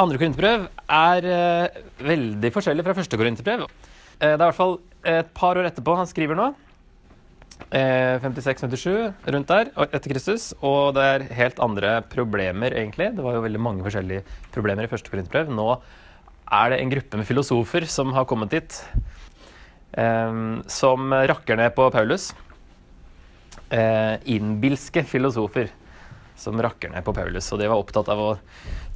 andre korinterbrev er eh, veldig forskjellig fra første korinterbrev. Eh, det er i hvert fall et par år etterpå han skriver nå. Eh, 56-57, rundt der, etter Kristus. Og det er helt andre problemer, egentlig. Det var jo veldig mange forskjellige problemer i første korinterbrev. Nå er det en gruppe med filosofer som har kommet dit, eh, som rakker ned på Paulus. Eh, innbilske filosofer som rakker ned på Paulus. Og de var opptatt av å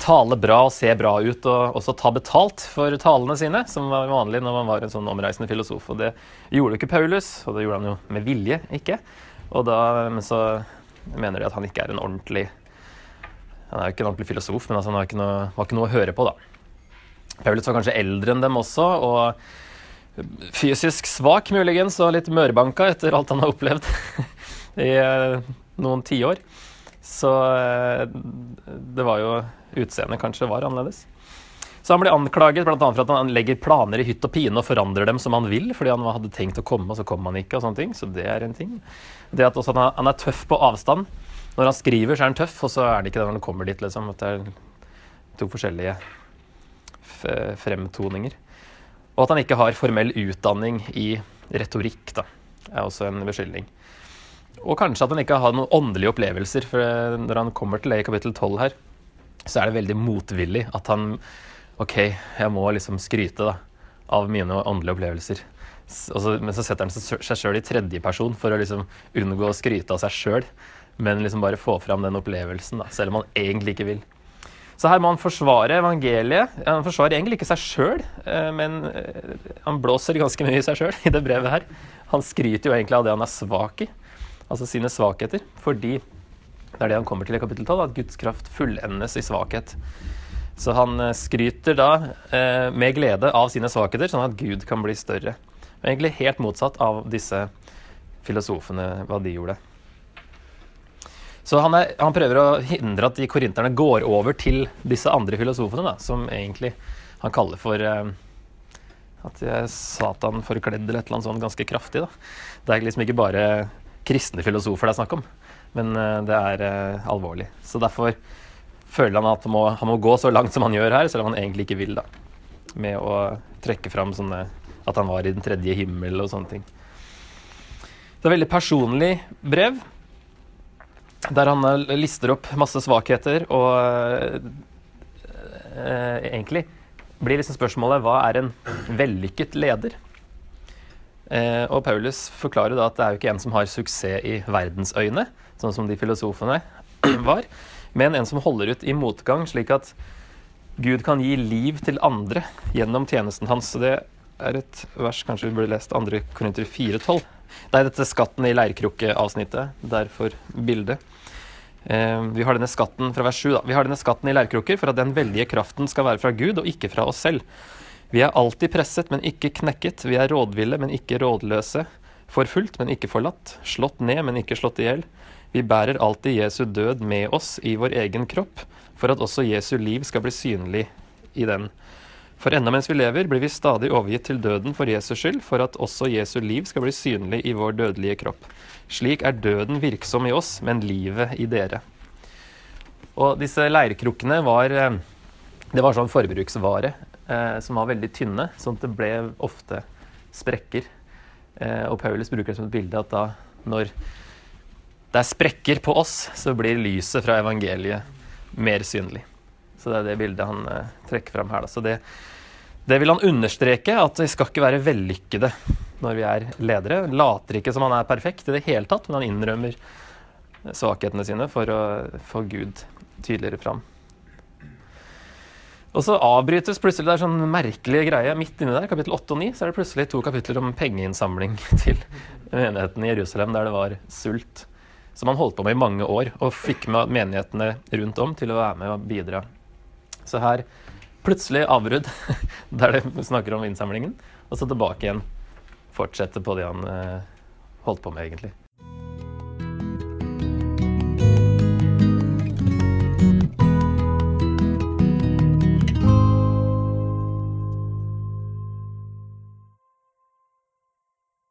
tale bra og se bra ut, og også ta betalt for talene sine, som var vanlig når man var en sånn omreisende filosof. Og det gjorde jo ikke Paulus, og det gjorde han jo med vilje ikke. Og da men så mener de at han ikke er en ordentlig Han er jo ikke en ordentlig filosof, men altså han har ikke noe, har ikke noe å høre på, da. Paulus var kanskje eldre enn dem også, og fysisk svak muligens, og litt mørbanka etter alt han har opplevd i eh, noen tiår. Så eh, det var jo Utseendet kanskje var annerledes. Så han blir anklaget bl.a. for at han legger planer i hytt og pine og forandrer dem som han vil, fordi han hadde tenkt å komme, og så kom han ikke, og sånne ting. Så det er en ting. Det at også han er, tøff på avstand. Når han skriver, så er han tøff, og så er han ikke det når han kommer dit, liksom. At det er to forskjellige fremtoninger. Og at han ikke har formell utdanning i retorikk, da, er også en beskyldning. Og kanskje at han ikke har noen åndelige opplevelser, for eh, når han kommer til det i kapittel 12 her, så er det veldig motvillig at han OK, jeg må liksom skryte da, av mine åndelige opplevelser. Så, men så setter han seg sjøl i tredjeperson for å liksom unngå å skryte av seg sjøl, men liksom bare få fram den opplevelsen, da, selv om han egentlig ikke vil. Så her må han forsvare evangeliet. Han forsvarer egentlig ikke seg sjøl, men eh, han blåser ganske mye i seg sjøl i det brevet her. Han skryter jo egentlig av det han er svak i, altså sine svakheter, fordi det er det han kommer til i kapittel 12, at Guds kraft fullendes i svakhet. Så han eh, skryter da eh, med glede av sine svakheter, sånn at Gud kan bli større. Og egentlig helt motsatt av disse filosofene, hva de gjorde. Så han, er, han prøver å hindre at de korinterne går over til disse andre filosofene, da, som egentlig han kaller for eh, at de er Satan forkledd eller et eller annet sånt ganske kraftig. Da. Det er liksom ikke bare kristne filosofer det er snakk om, men eh, det er eh, alvorlig. Så derfor føler han at han må, han må gå så langt som han gjør her, selv om han egentlig ikke vil, da. Med å trekke fram sånne At han var i den tredje himmel og sånne ting. Det er veldig personlig brev, der han eh, lister opp masse svakheter og eh, egentlig blir liksom spørsmålet hva er en vellykket leder? Eh, og Paulus forklarer da at det er jo ikke en som har suksess i verdensøyne, sånn som de filosofene var, men en som holder ut i motgang, slik at Gud kan gi liv til andre gjennom tjenesten hans. Så det er et vers kanskje vi burde lest 2. Korinter 4,12. Det er dette skatten i leirkrukkeavsnittet, derfor bildet. Eh, vi har denne skatten fra vers 7 da. Vi har denne skatten i leirkrukker for at den veldige kraften skal være fra Gud og ikke fra oss selv. Vi er alltid presset, men ikke knekket. Vi er rådville, men ikke rådløse. Forfulgt, men ikke forlatt. Slått ned, men ikke slått i hjel. Vi bærer alltid Jesu død med oss i vår egen kropp, for at også Jesu liv skal bli synlig i den. For enda mens vi lever, blir vi stadig overgitt til døden for Jesus skyld, for at også Jesu liv skal bli synlig i vår dødelige kropp. Slik er døden virksom i oss, men livet i dere. Og disse leirkrukkene var eh, Det var sånn forbruksvare som var veldig tynne, sånn at det ble ofte sprekker. Eh, og Paulus bruker det som et bilde at da når det er sprekker på oss, så blir lyset fra evangeliet mer synlig. Så det er det bildet han eh, trekker fram her. Så det, det vil han understreke, at vi skal ikke være vellykkede når vi er ledere. Later ikke som han er perfekt i det hele tatt, men han innrømmer svakhetene sine for å få Gud tydeligere fram. Og så avbrytes plutselig det er sånn merkelig greie midt inni der, kapittel 8 og 9, så er det plutselig to kapitler om pengeinnsamling til menigheten i Jerusalem, der det var sult. Som han holdt på med i mange år, og fikk med menighetene rundt om til å være med og bidra. Så her plutselig avbrudd, der det snakker om innsamlingen, og så tilbake igjen. Fortsette på det han eh, holdt på med, egentlig.